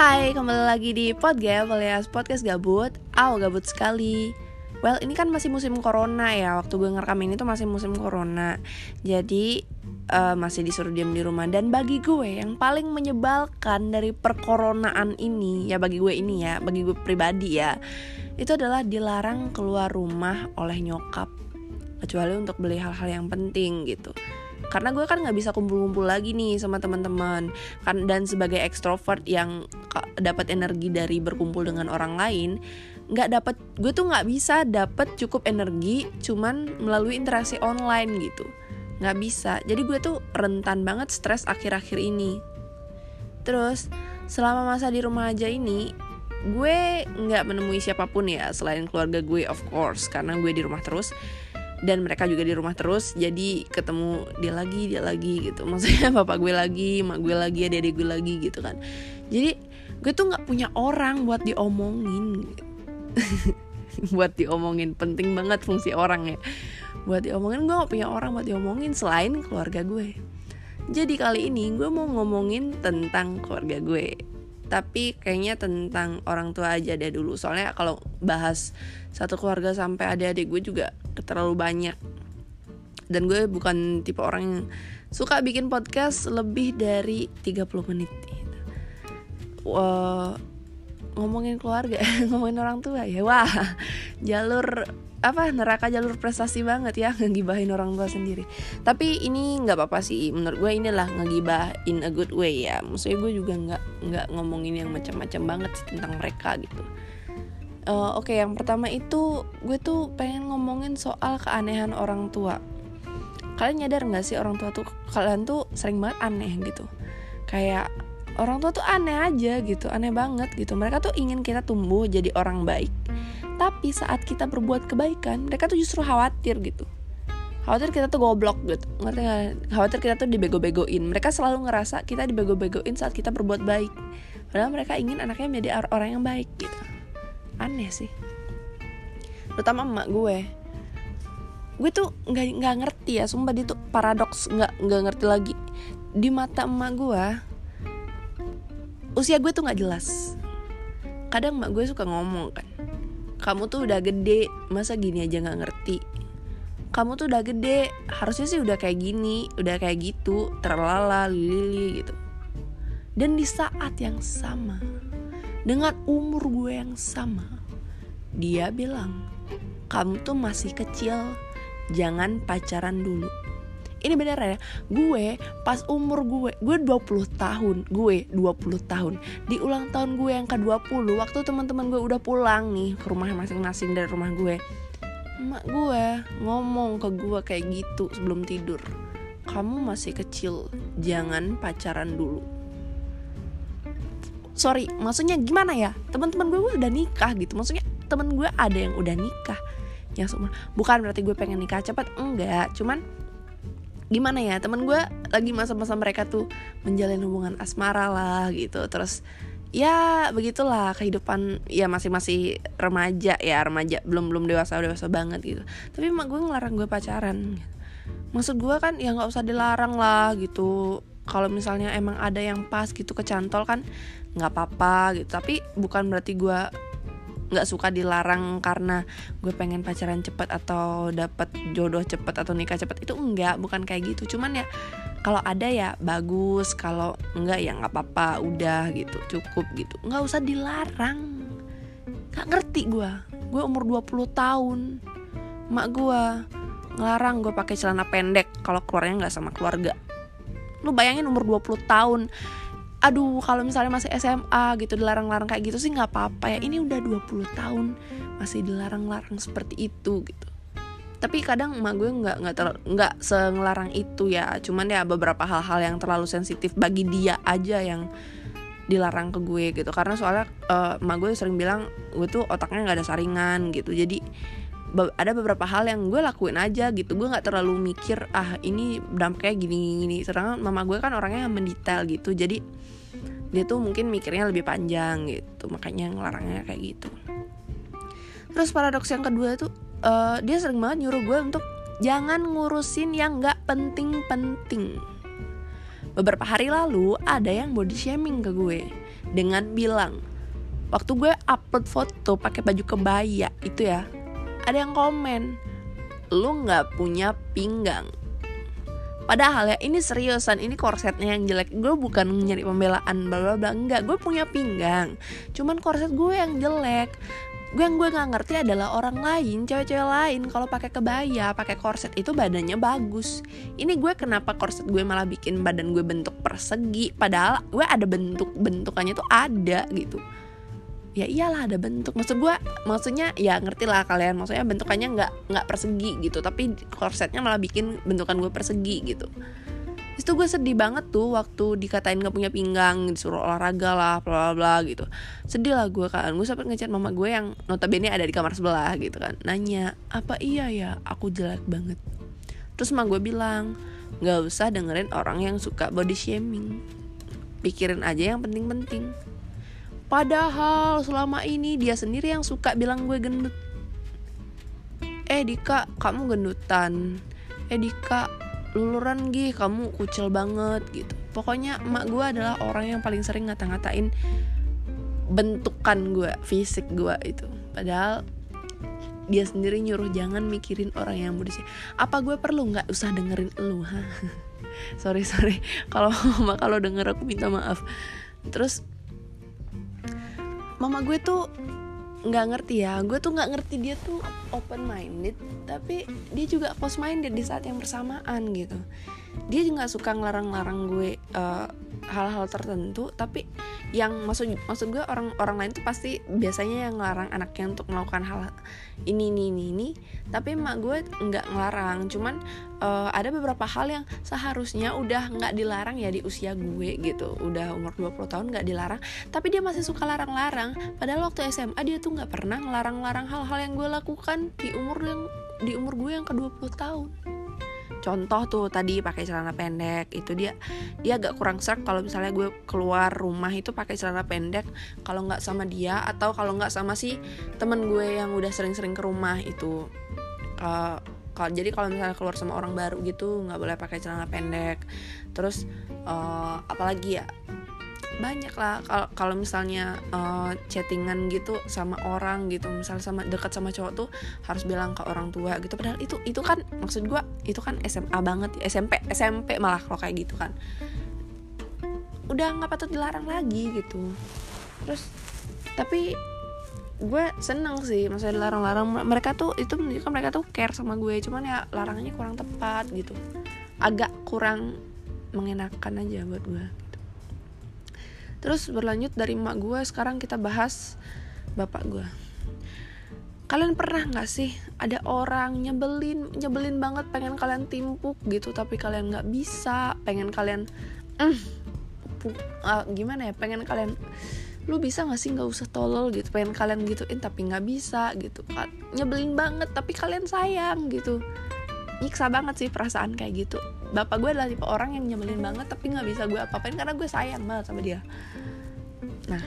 Hai, kembali lagi di Podgap alias Podcast Gabut. Aw, gabut sekali. Well, ini kan masih musim corona ya. Waktu gue ngerekam ini tuh masih musim corona. Jadi, uh, masih disuruh diam di rumah. Dan bagi gue, yang paling menyebalkan dari perkoronaan ini Ya bagi gue ini ya, bagi gue pribadi ya Itu adalah dilarang keluar rumah oleh nyokap. Kecuali untuk beli hal-hal yang penting gitu karena gue kan nggak bisa kumpul-kumpul lagi nih sama teman-teman. Kan dan sebagai ekstrovert yang dapat energi dari berkumpul dengan orang lain nggak dapat gue tuh nggak bisa dapat cukup energi cuman melalui interaksi online gitu. Nggak bisa. Jadi gue tuh rentan banget stres akhir-akhir ini. Terus selama masa di rumah aja ini gue nggak menemui siapa pun ya selain keluarga gue of course karena gue di rumah terus dan mereka juga di rumah terus jadi ketemu dia lagi dia lagi gitu. Maksudnya bapak gue lagi mak gue lagi adik-adik gue lagi gitu kan. Jadi gue tuh nggak punya orang buat diomongin. Buat diomongin penting banget fungsi orang ya. Buat diomongin gue gak punya orang buat diomongin selain keluarga gue. Jadi kali ini gue mau ngomongin tentang keluarga gue tapi kayaknya tentang orang tua aja deh dulu. Soalnya kalau bahas satu keluarga sampai adik-adik gue juga terlalu banyak. Dan gue bukan tipe orang yang suka bikin podcast lebih dari 30 menit. Gitu. Ngomongin keluarga ngomongin orang tua ya wah jalur apa neraka jalur prestasi banget ya ngegibahin orang tua sendiri. Tapi ini nggak apa-apa sih menurut gue inilah ngegibah in a good way ya. Maksudnya gue juga nggak nggak ngomongin yang macam-macam banget sih tentang mereka gitu. Uh, oke okay, yang pertama itu gue tuh pengen ngomongin soal keanehan orang tua. Kalian nyadar nggak sih orang tua tuh kalian tuh sering banget aneh gitu? Kayak orang tua tuh aneh aja gitu aneh banget gitu. Mereka tuh ingin kita tumbuh jadi orang baik. Tapi saat kita berbuat kebaikan mereka tuh justru khawatir gitu. Khawatir kita tuh goblok gitu. Ngerti gak? khawatir kita tuh dibego-begoin. Mereka selalu ngerasa kita dibego-begoin saat kita berbuat baik. Padahal mereka ingin anaknya menjadi orang yang baik gitu. Aneh sih. Terutama emak gue. Gue tuh nggak nggak ngerti ya sumpah dia tuh paradoks. Nggak nggak ngerti lagi. Di mata emak gue usia gue tuh nggak jelas. Kadang emak gue suka ngomong kan kamu tuh udah gede masa gini aja nggak ngerti? Kamu tuh udah gede harusnya sih udah kayak gini udah kayak gitu terlala lili gitu. Dan di saat yang sama dengan umur gue yang sama dia bilang kamu tuh masih kecil jangan pacaran dulu ini bener ya gue pas umur gue gue 20 tahun. Gue 20 tahun. Di ulang tahun gue yang ke 20 waktu teman-teman gue udah pulang nih ke rumah masing-masing dari rumah gue emak gue ngomong ke gue kayak gitu sebelum tidur kamu masih kecil jangan pacaran dulu. Sorry maksudnya gimana ya? Teman-teman gue udah nikah gitu. Maksudnya temen gue ada yang udah nikah. Yang semua bukan berarti gue pengen nikah cepat enggak. Cuman gimana ya temen gue lagi masa-masa mereka tuh menjalin hubungan asmara lah gitu. Terus ya begitulah kehidupan ya masih masih remaja ya remaja belum belum dewasa dewasa banget gitu. Tapi mak gue ngelarang gue pacaran. Maksud gue kan ya nggak usah dilarang lah gitu. Kalau misalnya emang ada yang pas gitu kecantol kan nggak apa-apa gitu. Tapi bukan berarti gue nggak suka dilarang karena gue pengen pacaran cepet atau dapat jodoh cepet atau nikah cepet itu enggak bukan kayak gitu. Cuman ya kalau ada ya bagus kalau enggak ya nggak apa-apa udah gitu cukup gitu. Nggak usah dilarang. Nggak ngerti gue gue umur 20 tahun. Mak gue ngelarang gue pakai celana pendek kalau keluarnya nggak sama keluarga. Lu bayangin umur 20 tahun aduh kalau misalnya masih SMA gitu dilarang-larang kayak gitu sih nggak apa-apa ya. Ini udah 20 tahun masih dilarang-larang seperti itu gitu. Tapi kadang emak gue nggak nggak nggak sengelarang itu ya. Cuman ya beberapa hal-hal yang terlalu sensitif bagi dia aja yang dilarang ke gue gitu. Karena soalnya uh, emak gue sering bilang gue tuh otaknya nggak ada saringan gitu. Jadi ada beberapa hal yang gue lakuin aja gitu. Gue nggak terlalu mikir ah ini dampaknya gini gini sedangkan mama gue kan orangnya yang mendetail gitu. Jadi dia tuh mungkin mikirnya lebih panjang gitu. Makanya ngelarangnya kayak gitu. Terus paradoks yang kedua tuh uh, dia sering banget nyuruh gue untuk jangan ngurusin yang nggak penting-penting. Beberapa hari lalu ada yang body shaming ke gue dengan bilang waktu gue upload foto pakai baju kebaya itu ya ada yang komen lu nggak punya pinggang. Padahal ya ini seriusan ini korsetnya yang jelek. Gue bukan nyari pembelaan bla bla Enggak gue punya pinggang. Cuman korset gue yang jelek. Gue yang gue nggak ngerti adalah orang lain cewek-cewek lain. Kalau pakai kebaya pakai korset itu badannya bagus. Ini gue kenapa korset gue malah bikin badan gue bentuk persegi padahal gue ada bentuk bentukannya tuh ada gitu ya iyalah ada bentuk. Maksud gue maksudnya ya ngerti lah kalian. Maksudnya bentukannya nggak nggak persegi gitu. Tapi korsetnya malah bikin bentukan gue persegi gitu. Itu gue sedih banget tuh waktu dikatain gak punya pinggang disuruh olahraga lah bla bla bla gitu. Sedih lah gue kan gue sempet ngechat mama gue yang notabene ada di kamar sebelah gitu kan. Nanya apa iya ya? Aku jelek banget. Terus mama gue bilang nggak usah dengerin orang yang suka body shaming. Pikirin aja yang penting-penting padahal selama ini dia sendiri yang suka bilang gue gendut. Eh Dika kamu gendutan. Eh Dika luluran gih kamu kucel banget gitu. Pokoknya emak gue adalah orang yang paling sering ngata-ngatain bentukan gue fisik gue itu. Padahal dia sendiri nyuruh jangan mikirin orang yang sih. Apa gue perlu nggak usah dengerin lu ha? Sorry sorry. Kalau mama kalau denger aku minta maaf. Terus mama gue tuh nggak ngerti ya. Gue tuh nggak ngerti dia tuh open minded tapi dia juga close minded di saat yang bersamaan gitu. Dia juga suka ngelarang-larang gue uh, hal-hal tertentu tapi yang maksud maksud gue orang orang lain tuh pasti biasanya yang ngelarang anaknya untuk melakukan hal ini ini ini ini. Tapi emak gue nggak ngelarang cuman uh, ada beberapa hal yang seharusnya udah nggak dilarang ya di usia gue gitu. Udah umur 20 tahun nggak dilarang tapi dia masih suka larang-larang. Padahal waktu SMA dia tuh nggak pernah ngelarang-larang hal-hal yang gue lakukan di umur yang di umur gue yang ke 20 tahun contoh tuh tadi pakai celana pendek itu dia dia agak kurang serk kalau misalnya gue keluar rumah itu pakai celana pendek kalau nggak sama dia atau kalau nggak sama si temen gue yang udah sering-sering ke rumah itu. Uh, kalau jadi kalau misalnya keluar sama orang baru gitu nggak boleh pakai celana pendek. Terus uh, apalagi ya banyak lah. Kalau kalau misalnya uh, chattingan gitu sama orang gitu misalnya sama dekat sama cowok tuh harus bilang ke orang tua gitu. Padahal itu itu kan maksud gue itu kan SMA banget SMP SMP malah kalau kayak gitu kan. Udah nggak patut dilarang lagi gitu. Terus tapi gue seneng sih maksudnya dilarang-larang. Mereka tuh itu menunjukkan mereka tuh care sama gue cuman ya larangannya kurang tepat gitu. Agak kurang mengenakan aja buat gue Terus berlanjut dari emak gue sekarang kita bahas bapak gue. Kalian pernah gak sih ada orang nyebelin, nyebelin banget pengen kalian timpuk gitu tapi kalian gak bisa, pengen kalian mm, uh, gimana ya, pengen kalian lu bisa gak sih gak usah tolol gitu pengen kalian gituin tapi gak bisa gitu. Nyebelin banget tapi kalian sayang gitu. Nyiksa banget sih perasaan kayak gitu bapak gue adalah tipe orang yang nyebelin banget tapi nggak bisa gue apa-apain karena gue sayang banget sama dia. Nah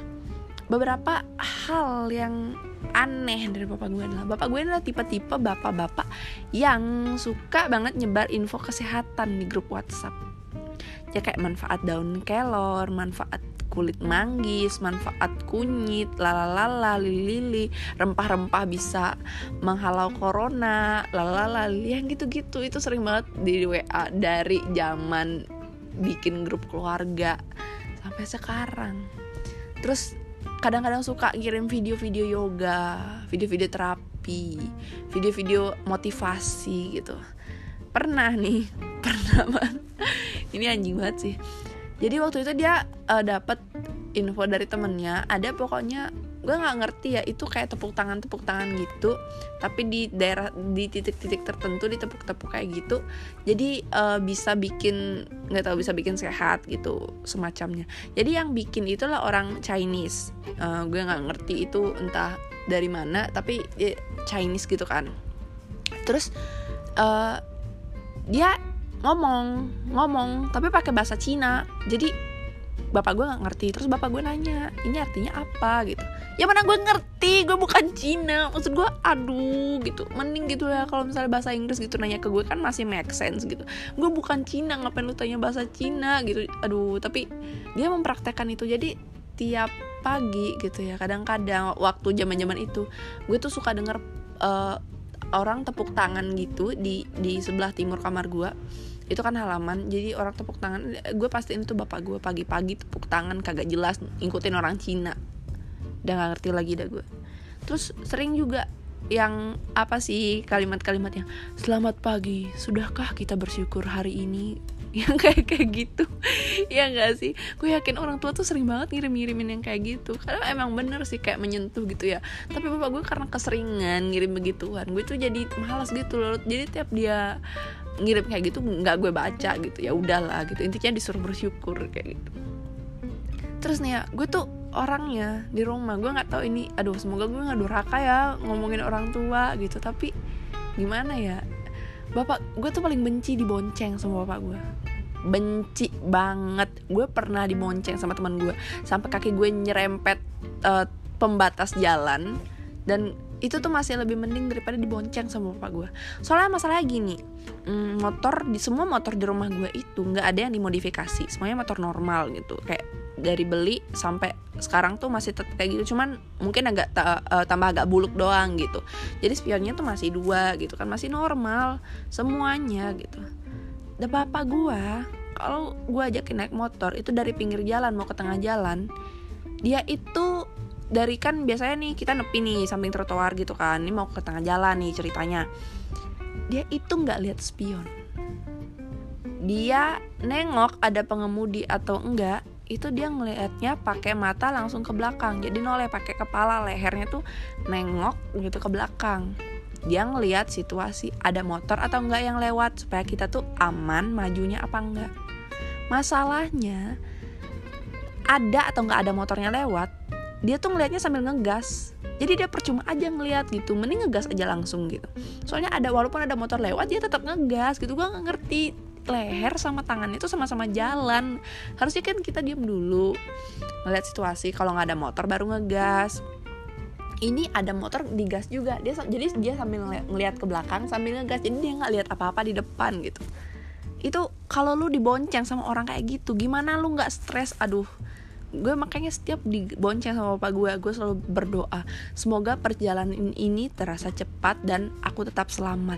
beberapa hal yang aneh dari bapak gue adalah bapak gue adalah tipe-tipe bapak-bapak yang suka banget nyebar info kesehatan di grup WhatsApp. Ya kayak manfaat daun kelor manfaat kulit manggis, manfaat kunyit, lalalala, lili-lili, rempah-rempah bisa menghalau corona, lalalala, yang gitu-gitu itu sering banget di WA dari zaman bikin grup keluarga sampai sekarang. Terus kadang-kadang suka kirim video-video yoga, video-video terapi, video-video motivasi gitu. Pernah nih, pernah banget. Ini anjing banget sih jadi waktu itu dia uh, dapat info dari temennya ada pokoknya gue nggak ngerti ya itu kayak tepuk tangan tepuk tangan gitu tapi di daerah di titik-titik tertentu ditepuk-tepuk kayak gitu jadi uh, bisa bikin nggak tahu bisa bikin sehat gitu semacamnya. Jadi yang bikin itulah orang Chinese. Uh, gue nggak ngerti itu entah dari mana tapi Chinese gitu kan. Terus uh, dia ngomong ngomong tapi pakai bahasa Cina. Jadi bapak gue nggak ngerti. Terus bapak gue nanya ini artinya apa? gitu. Ya mana gue ngerti. Gue bukan Cina. Maksud gue aduh gitu. Mending gitu ya kalau misalnya bahasa Inggris gitu nanya ke gue kan masih make sense gitu. Gue bukan Cina. Ngapain lu tanya bahasa Cina? Gitu. Aduh tapi dia mempraktekkan itu. Jadi tiap pagi gitu ya kadang-kadang waktu zaman-zaman itu gue tuh suka denger uh, orang tepuk tangan gitu di di sebelah timur kamar gue itu kan halaman. Jadi orang tepuk tangan gue pastiin itu bapak gue pagi-pagi tepuk tangan kagak jelas ngikutin orang Cina. Udah gak ngerti lagi dah gue. Terus sering juga yang apa sih kalimat-kalimatnya selamat pagi sudahkah kita bersyukur hari ini yang kayak kayak gitu. Ya enggak sih? Gue yakin orang tua tuh sering banget ngirim-ngirimin yang kayak gitu. Karena emang bener sih kayak menyentuh gitu ya. Tapi bapak gue karena keseringan ngirim begituan gue tuh jadi malas gitu loh. Jadi tiap dia ngirim kayak gitu nggak gue baca gitu. Ya udahlah gitu. Intinya disuruh bersyukur kayak gitu. Terus nih ya gue tuh orangnya di rumah gue nggak tahu ini aduh semoga gue nggak durhaka ya ngomongin orang tua gitu. Tapi gimana ya? Bapak gue tuh paling benci dibonceng sama bapak gue benci banget. Gue pernah dibonceng sama teman gue. Sampai kaki gue nyerempet uh, pembatas jalan. Dan itu tuh masih lebih mending daripada dibonceng sama bapak gue. Soalnya masalahnya gini mm, motor di semua motor di rumah gue itu nggak ada yang dimodifikasi. Semuanya motor normal gitu. Kayak dari beli sampai sekarang tuh masih tetap kayak gitu. Cuman mungkin agak ta uh, tambah agak buluk doang gitu. Jadi spionnya tuh masih dua gitu kan. Masih normal semuanya gitu bapak gue kalau gue ajakin naik motor itu dari pinggir jalan mau ke tengah jalan. Dia itu dari kan biasanya nih kita nepi nih samping trotoar gitu kan. Ini mau ke tengah jalan nih ceritanya. Dia itu nggak lihat spion. Dia nengok ada pengemudi atau enggak itu dia ngelihatnya pakai mata langsung ke belakang. Jadi noleh pakai kepala lehernya tuh nengok gitu ke belakang dia ngelihat situasi ada motor atau enggak yang lewat supaya kita tuh aman majunya apa enggak. Masalahnya ada atau enggak ada motornya lewat dia tuh ngelihatnya sambil ngegas. Jadi dia percuma aja ngeliat gitu mending ngegas aja langsung gitu. Soalnya ada walaupun ada motor lewat dia tetap ngegas gitu. Gue nggak ngerti leher sama tangan itu sama-sama jalan. Harusnya kan kita diam dulu ngeliat situasi. Kalau nggak ada motor baru ngegas ini ada motor digas juga. Dia jadi dia sambil ngeliat ke belakang sambil ngegas jadi dia nggak lihat apa-apa di depan gitu. Itu kalau lu dibonceng sama orang kayak gitu gimana lu nggak stres? Aduh gue makanya setiap dibonceng sama bapak gue gue selalu berdoa semoga perjalanan ini terasa cepat dan aku tetap selamat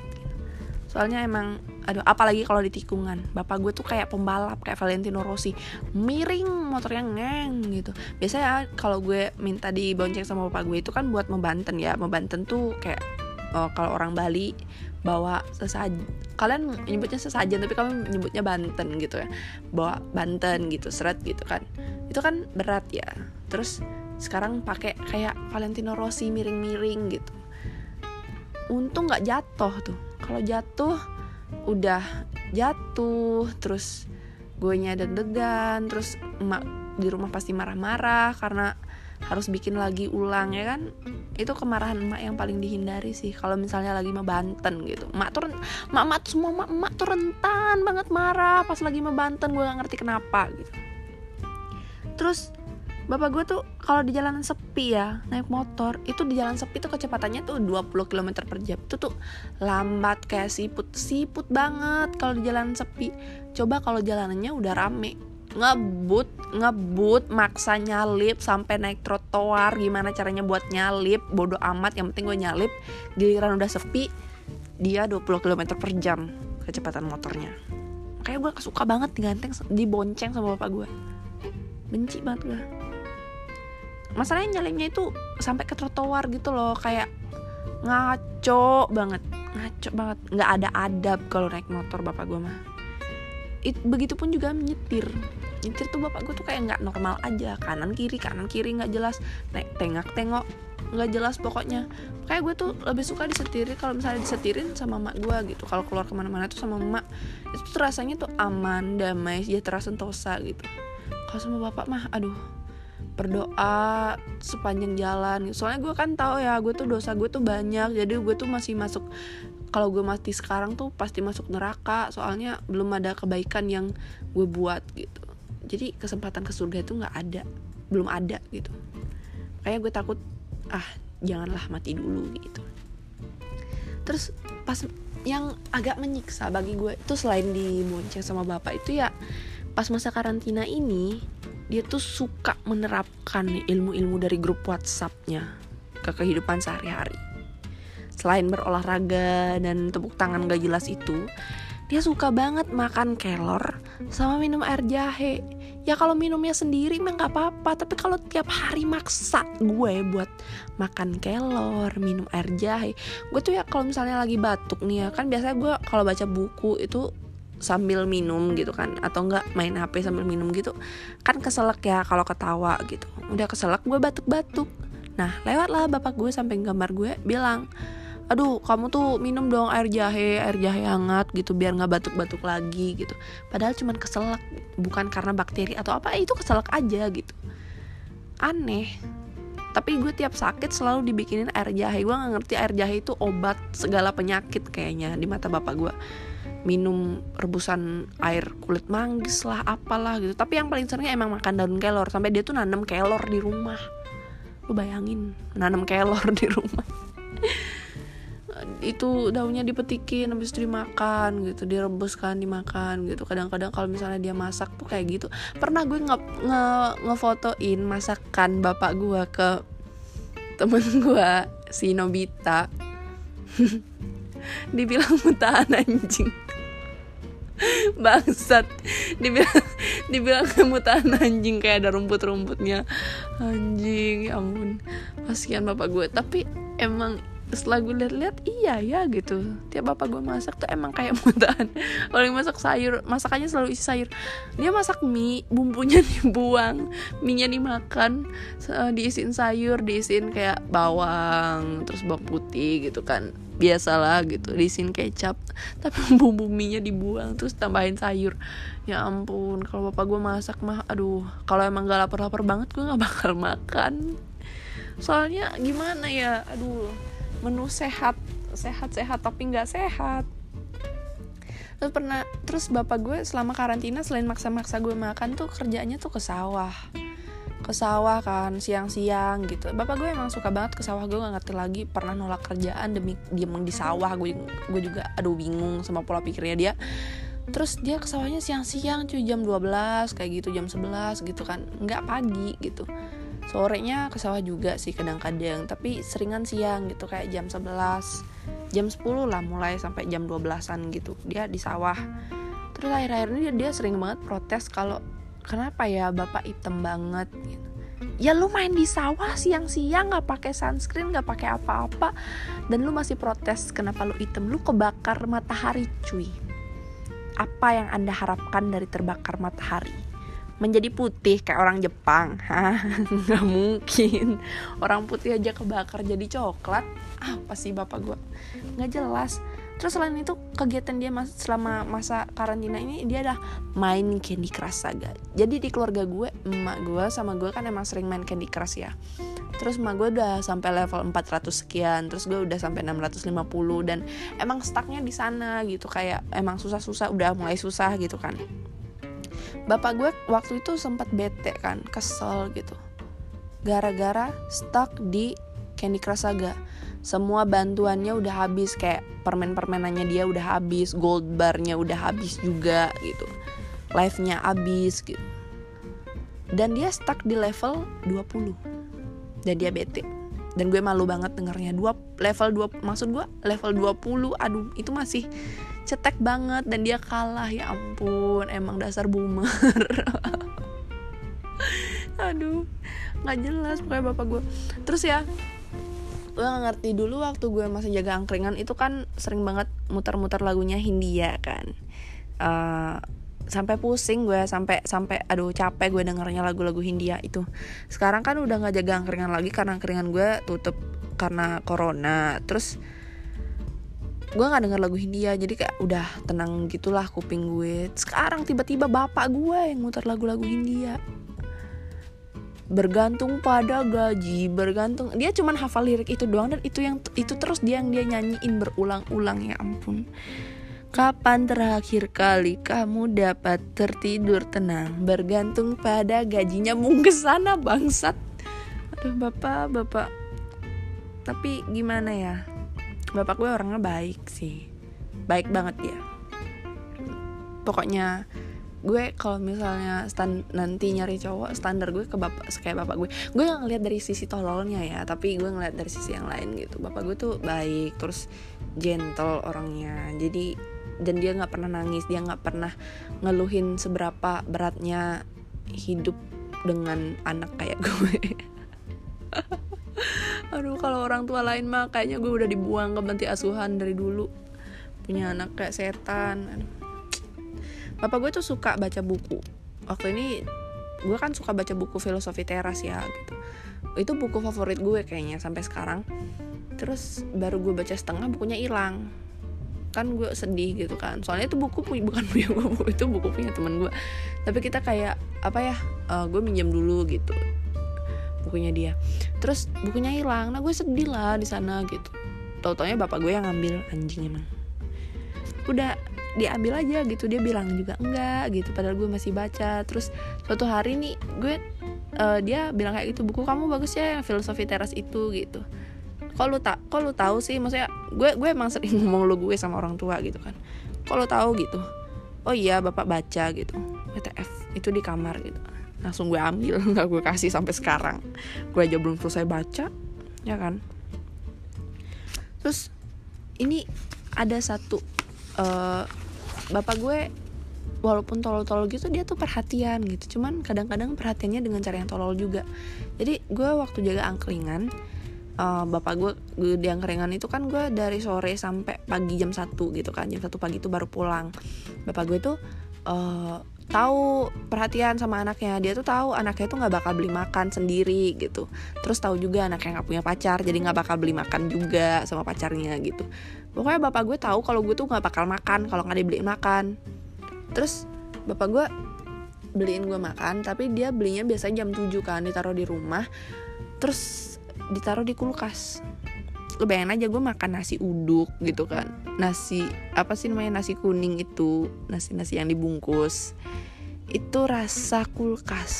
soalnya emang aduh apalagi kalau di tikungan. Bapak gue tuh kayak pembalap kayak Valentino Rossi. Miring motornya ngeng gitu. Biasanya kalau gue minta dibonceng sama bapak gue itu kan buat membanten ya. Membanten tuh kayak oh, kalau orang Bali bawa sesajen kalian nyebutnya sesajen tapi kami nyebutnya Banten gitu ya. Bawa Banten gitu seret gitu kan. Itu kan berat ya. Terus sekarang pakai kayak Valentino Rossi miring-miring gitu. Untung nggak jatuh tuh kalau jatuh udah jatuh terus gue nya deg-degan terus emak di rumah pasti marah-marah karena harus bikin lagi ulang ya kan? Itu kemarahan emak yang paling dihindari sih kalau misalnya lagi mau Banten gitu. Emak tuh emak emak semua emak, emak tuh rentan banget marah pas lagi mau Banten gue gak ngerti kenapa gitu. Terus bapak gue tuh kalau di jalanan sepi ya naik motor itu di jalan sepi tuh kecepatannya tuh 20 km per jam. Itu tuh lambat kayak siput siput banget kalau di jalan sepi. Coba kalau jalanannya udah rame ngebut ngebut maksa nyalip sampai naik trotoar gimana caranya buat nyalip bodoh amat yang penting gue nyalip giliran udah sepi dia 20 km per jam kecepatan motornya. Kayak gue suka banget diganteng dibonceng sama bapak gue benci banget gue masalahnya nyalipnya itu sampai ke trotoar gitu loh kayak ngaco banget ngaco banget. Nggak ada adab kalau naik motor bapak gue mah. It, begitupun juga menyetir. Nyetir tuh bapak gue tuh kayak nggak normal aja. Kanan kiri kanan kiri nggak jelas. Naik tengok tengok nggak jelas pokoknya. Kayak gue tuh lebih suka disetirin kalau misalnya disetirin sama mak gue gitu. Kalau keluar ke mana-mana tuh sama mak itu tuh rasanya tuh aman damai sejahtera sentosa gitu. Kalau sama bapak mah aduh berdoa sepanjang jalan. Soalnya gue kan tahu ya gue tuh dosa gue tuh banyak. Jadi gue tuh masih masuk kalau gue mati sekarang tuh pasti masuk neraka. Soalnya belum ada kebaikan yang gue buat gitu. Jadi kesempatan ke surga itu nggak ada belum ada gitu. Kayak gue takut ah janganlah mati dulu gitu. Terus pas yang agak menyiksa bagi gue itu selain dibonceng sama bapak itu ya pas masa karantina ini dia tuh suka menerapkan ilmu-ilmu dari grup WhatsAppnya ke kehidupan sehari-hari. Selain berolahraga dan tepuk tangan gak jelas itu dia suka banget makan kelor sama minum air jahe. Ya kalau minumnya sendiri mah nggak apa-apa tapi kalau tiap hari maksa gue buat makan kelor minum air jahe. Gue tuh ya kalau misalnya lagi batuk nih ya kan biasanya gue kalau baca buku itu sambil minum gitu kan atau enggak main HP sambil minum gitu kan keselak ya kalau ketawa gitu. Udah keselak gue batuk-batuk. Nah lewatlah bapak gue samping kamar gue bilang aduh kamu tuh minum dong air jahe air jahe hangat gitu biar nggak batuk-batuk lagi gitu. Padahal cuman keselak bukan karena bakteri atau apa itu keselak aja gitu. Aneh. Tapi gue tiap sakit selalu dibikinin air jahe. Gue nggak ngerti air jahe itu obat segala penyakit kayaknya di mata bapak gue minum rebusan air kulit manggis lah apalah gitu. Tapi yang paling seringnya emang makan daun kelor. Sampai dia tuh nanam kelor di rumah. Lu bayangin nanam kelor di rumah. Itu daunnya dipetikin habis itu dimakan gitu direbus kan dimakan gitu. Kadang-kadang kalau misalnya dia masak tuh kayak gitu. Pernah gue nge, nge ngefotoin masakan bapak gue ke temen gue si Nobita. Dibilang mutahan anjing bangsat. Dibilang dibilang mutahan anjing kayak ada rumput-rumputnya. Anjing ya ampun. Kasihan bapak gue. Tapi emang setelah gue lihat-lihat iya ya gitu. Tiap bapak gue masak tuh emang kayak mutahan kalau masak sayur masakannya selalu isi sayur. Dia masak mie bumbunya dibuang mie nya dimakan diisiin sayur diisiin kayak bawang terus bawang putih gitu kan. Biasalah gitu diisiin kecap tapi bumbu mie nya dibuang terus tambahin sayur. Ya ampun kalau bapak gue masak mah aduh kalau emang gak lapar-lapar banget gue nggak bakal makan. Soalnya gimana ya aduh menu sehat sehat sehat tapi nggak sehat. Terus pernah terus bapak gue selama karantina selain maksa-maksa gue makan tuh kerjanya tuh ke sawah. Ke sawah kan siang-siang gitu. Bapak gue emang suka banget ke sawah gue gak ngerti lagi pernah nolak kerjaan demi diem di sawah. Gue gue juga aduh bingung sama pola pikirnya dia. Terus dia ke sawahnya siang-siang cuy jam 12 kayak gitu jam 11 gitu kan. Nggak pagi gitu sorenya ke sawah juga sih kadang-kadang tapi seringan siang gitu kayak jam 11 jam 10 lah mulai sampai jam 12an gitu dia di sawah. Terus akhir-akhir ini dia, dia sering banget protes kalau kenapa ya bapak hitam banget? gitu. Ya lu main di sawah siang-siang nggak pakai sunscreen nggak pakai apa-apa. Dan lu masih protes kenapa lu hitam? Lu kebakar matahari cuy. Apa yang anda harapkan dari terbakar matahari menjadi putih kayak orang Jepang. Nggak mungkin. Orang putih aja kebakar jadi coklat. Apa sih bapak gue nggak jelas. Terus selain itu kegiatan dia mas selama masa karantina ini dia adalah main Candy Crush Saga. Jadi di keluarga gue emak gue sama gue kan emang sering main Candy Crush ya. Terus emak gue udah sampai level 400 sekian terus gue udah sampai 650 dan emang stucknya di sana gitu. Kayak emang susah-susah udah mulai susah gitu kan bapak gue waktu itu sempat bete kan kesel gitu. Gara-gara stuck di Candy Crush Saga. Semua bantuannya udah habis kayak permen-permenannya dia udah habis gold barnya udah habis juga gitu. Life nya habis gitu. Dan dia stuck di level 20 dan dia bete. Dan gue malu banget dengarnya dua level 2 maksud gue level 20 aduh itu masih cetek banget dan dia kalah ya ampun emang dasar boomer. Aduh nggak jelas pokoknya bapak gue terus ya gue gak ngerti dulu waktu gue masih jaga angkringan itu kan sering banget muter-muter lagunya Hindia kan. Uh, sampai pusing gue sampai sampai aduh capek gue dengernya lagu-lagu Hindia itu. Sekarang kan udah nggak jaga angkringan lagi karena angkringan gue tutup karena corona. Terus gue nggak denger lagu Hindia jadi kayak udah tenang gitulah kuping gue. Sekarang tiba-tiba bapak gue yang muter lagu-lagu Hindia. Bergantung pada gaji bergantung dia cuman hafal lirik itu doang dan itu yang itu terus dia yang dia nyanyiin berulang-ulang ya ampun. Kapan terakhir kali kamu dapat tertidur tenang? Bergantung pada gajinya. Mung ke sana bangsat. Aduh bapak, bapak. Tapi gimana ya bapak gue orangnya baik sih. Baik banget ya pokoknya gue kalau misalnya stand, nanti nyari cowok standar gue ke bapak kayak bapak gue. Gue nggak ngeliat dari sisi tololnya ya tapi gue ngeliat dari sisi yang lain gitu. Bapak gue tuh baik terus gentle orangnya. Jadi dan dia nggak pernah nangis dia nggak pernah ngeluhin seberapa beratnya hidup dengan anak kayak gue aduh kalau orang tua lain mah kayaknya gue udah dibuang ke panti asuhan dari dulu. Punya anak kayak setan. Bapak gue tuh suka baca buku. Waktu ini gue kan suka baca buku filosofi teras ya gitu. Itu buku favorit gue kayaknya sampai sekarang. Terus baru gue baca setengah bukunya hilang. Kan gue sedih gitu kan. Soalnya itu buku bukan punya gue itu buku punya temen gue tapi kita kayak apa ya uh, gue minjem dulu gitu bukunya dia. Terus bukunya hilang. Nah gue sedih lah di sana gitu. Tau taunya bapak gue yang ngambil anjing emang. Udah diambil aja gitu. Dia bilang juga enggak gitu padahal gue masih baca. Terus suatu hari nih gue uh, dia bilang kayak gitu buku kamu bagus ya yang filosofi teras itu gitu. Kok lu tak lu tahu sih? Maksudnya gue gue emang sering ngomong lu gue sama orang tua gitu kan. Lu tahu? gitu. Oh iya bapak baca gitu. WTF itu di kamar gitu langsung gue ambil. Nggak gue kasih sampai sekarang. Gue aja belum selesai baca ya kan? Terus ini ada satu uh, bapak gue walaupun tolol-tolol gitu dia tuh perhatian gitu. Cuman kadang-kadang perhatiannya dengan cara yang tolol juga. Jadi gue waktu jaga angkringan uh, bapak gue, gue di angkringan itu kan gue dari sore sampai pagi jam satu gitu kan. Jam satu pagi itu baru pulang. Bapak gue tuh uh, tahu perhatian sama anaknya. Dia tuh tahu anaknya tuh nggak bakal beli makan sendiri gitu. Terus tahu juga anaknya nggak punya pacar jadi nggak bakal beli makan juga sama pacarnya gitu. Pokoknya bapak gue tahu kalau gue tuh nggak bakal makan kalau nggak dibeliin makan. Terus bapak gue beliin gue makan tapi dia belinya biasanya jam 7 kan ditaruh di rumah terus ditaruh di kulkas lu bayangin aja gue makan nasi uduk gitu kan. Nasi apa sih namanya nasi kuning itu. Nasi nasi yang dibungkus. Itu rasa kulkas.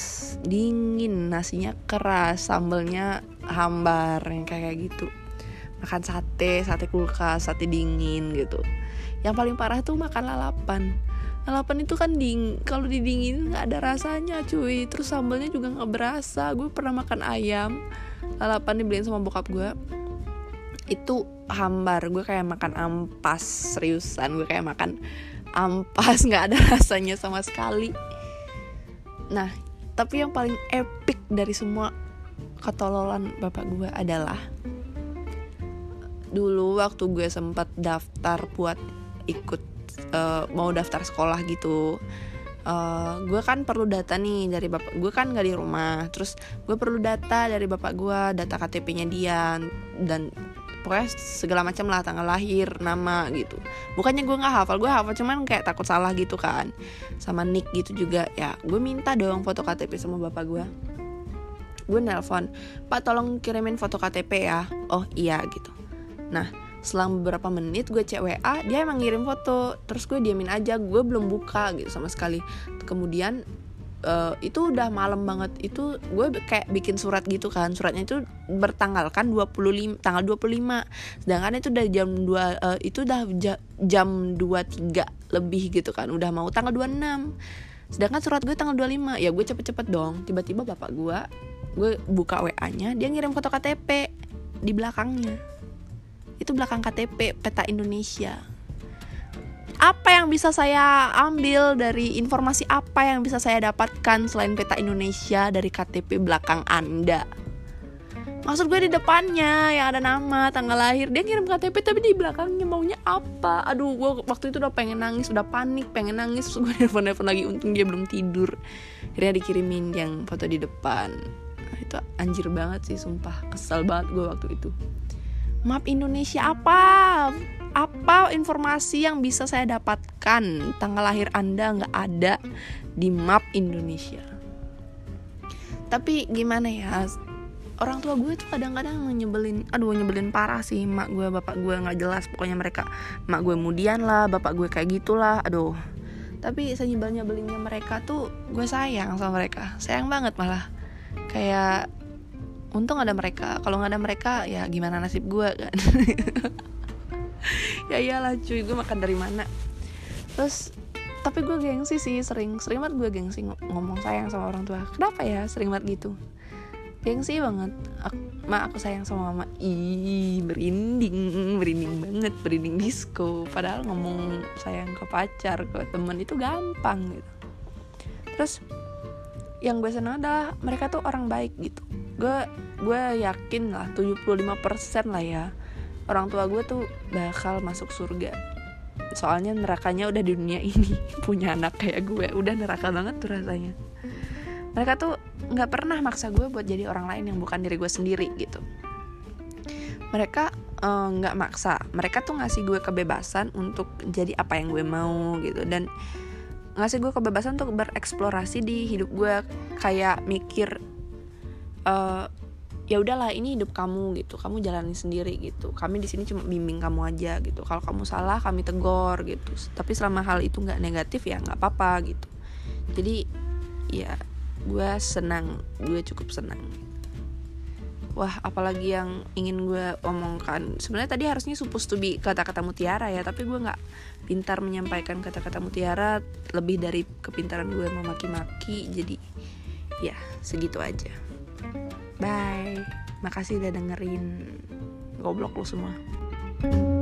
Dingin nasinya keras sambelnya hambar yang kayak gitu. Makan sate sate kulkas sate dingin gitu. Yang paling parah tuh makan lalapan. Lalapan itu kan ding kalau didingin nggak ada rasanya cuy. Terus sambelnya juga nggak berasa. Gue pernah makan ayam. Lalapan dibeliin sama bokap gue itu hambar. Gue kayak makan ampas seriusan. Gue kayak makan ampas. Nggak ada rasanya sama sekali. Nah tapi yang paling epic dari semua ketololan bapak gue adalah dulu waktu gue sempat daftar buat ikut uh, mau daftar sekolah gitu uh, gue kan perlu data nih dari bapak gue kan nggak di rumah. Terus gue perlu data dari bapak gue data KTP-nya dia dan pokoknya segala macam lah tanggal lahir nama gitu. Bukannya gue nggak hafal gue hafal cuman kayak takut salah gitu kan. Sama nick gitu juga ya. Gue minta dong foto KTP sama bapak gue gue nelpon pak tolong kirimin foto KTP ya. Oh iya gitu. Nah selang beberapa menit gue cek WA dia emang ngirim foto. Terus gue diamin aja gue belum buka gitu sama sekali. Kemudian uh, itu udah malam banget. Itu gue kayak bikin surat gitu kan. Suratnya itu bertanggalkan 25 tanggal 25 sedangkan itu udah jam 2 uh, eh, itu udah ja, jam 23 lebih gitu kan. Udah mau tanggal 26 sedangkan surat gue tanggal 25 ya gue cepet-cepet dong. Tiba-tiba bapak gue gue buka WA nya dia ngirim foto KTP di belakangnya. Itu belakang KTP peta Indonesia apa yang bisa saya ambil dari informasi apa yang bisa saya dapatkan selain peta Indonesia dari KTP belakang Anda? Maksud gue di depannya yang ada nama tanggal lahir dia ngirim KTP tapi di belakangnya maunya apa? Aduh gue waktu itu udah pengen nangis udah panik pengen nangis terus gue nelfon nelfon lagi untung dia belum tidur. Akhirnya dikirimin yang foto di depan. Nah, itu anjir banget sih sumpah. Kesel banget gue waktu itu map Indonesia apa? Apa informasi yang bisa saya dapatkan? Tanggal lahir anda nggak ada di map Indonesia. Tapi gimana ya? Orang tua gue tuh kadang-kadang nyebelin aduh nyebelin parah sih mak gue bapak gue nggak jelas. Pokoknya mereka mak gue kemudian lah bapak gue kayak gitulah aduh. Tapi senyebel nyebelinnya mereka tuh gue sayang sama mereka. Sayang banget malah. Kayak untung ada mereka. Kalau nggak ada mereka ya gimana nasib gue kan? Ya iyalah cuy. Gue makan dari mana? Terus tapi gue gengsi sih. Sering sering banget gue gengsi ngomong sayang sama orang tua. Kenapa ya sering banget gitu? Gengsi banget. Aku, ma aku sayang sama mama. Ih berinding. Berinding banget. Berinding disco. Padahal ngomong sayang ke pacar ke temen itu gampang gitu. Terus yang gue senang adalah mereka tuh orang baik gitu gue gue yakin lah 75% lah ya orang tua gue tuh bakal masuk surga. Soalnya nerakanya udah di dunia ini punya anak kayak gue udah neraka banget tuh rasanya. Mereka tuh nggak pernah maksa gue buat jadi orang lain yang bukan diri gue sendiri gitu. Mereka eh, nggak uh, maksa. Mereka tuh ngasih gue kebebasan untuk jadi apa yang gue mau gitu. Dan ngasih gue kebebasan untuk bereksplorasi di hidup gue kayak mikir uh, ya udahlah ini hidup kamu gitu kamu jalani sendiri gitu. Kami di sini cuma bimbing kamu aja gitu. Kalau kamu salah kami tegor gitu. Tapi selama hal itu nggak negatif ya nggak apa-apa gitu. Jadi ya gue senang gue cukup senang. Wah apalagi yang ingin gue omongkan. Sebenarnya tadi harusnya supposed to be kata-kata mutiara ya tapi gue nggak pintar menyampaikan kata-kata mutiara. Lebih dari kepintaran gue memaki-maki. Jadi ya segitu aja Bye. Makasih udah dengerin goblok lu semua. thank you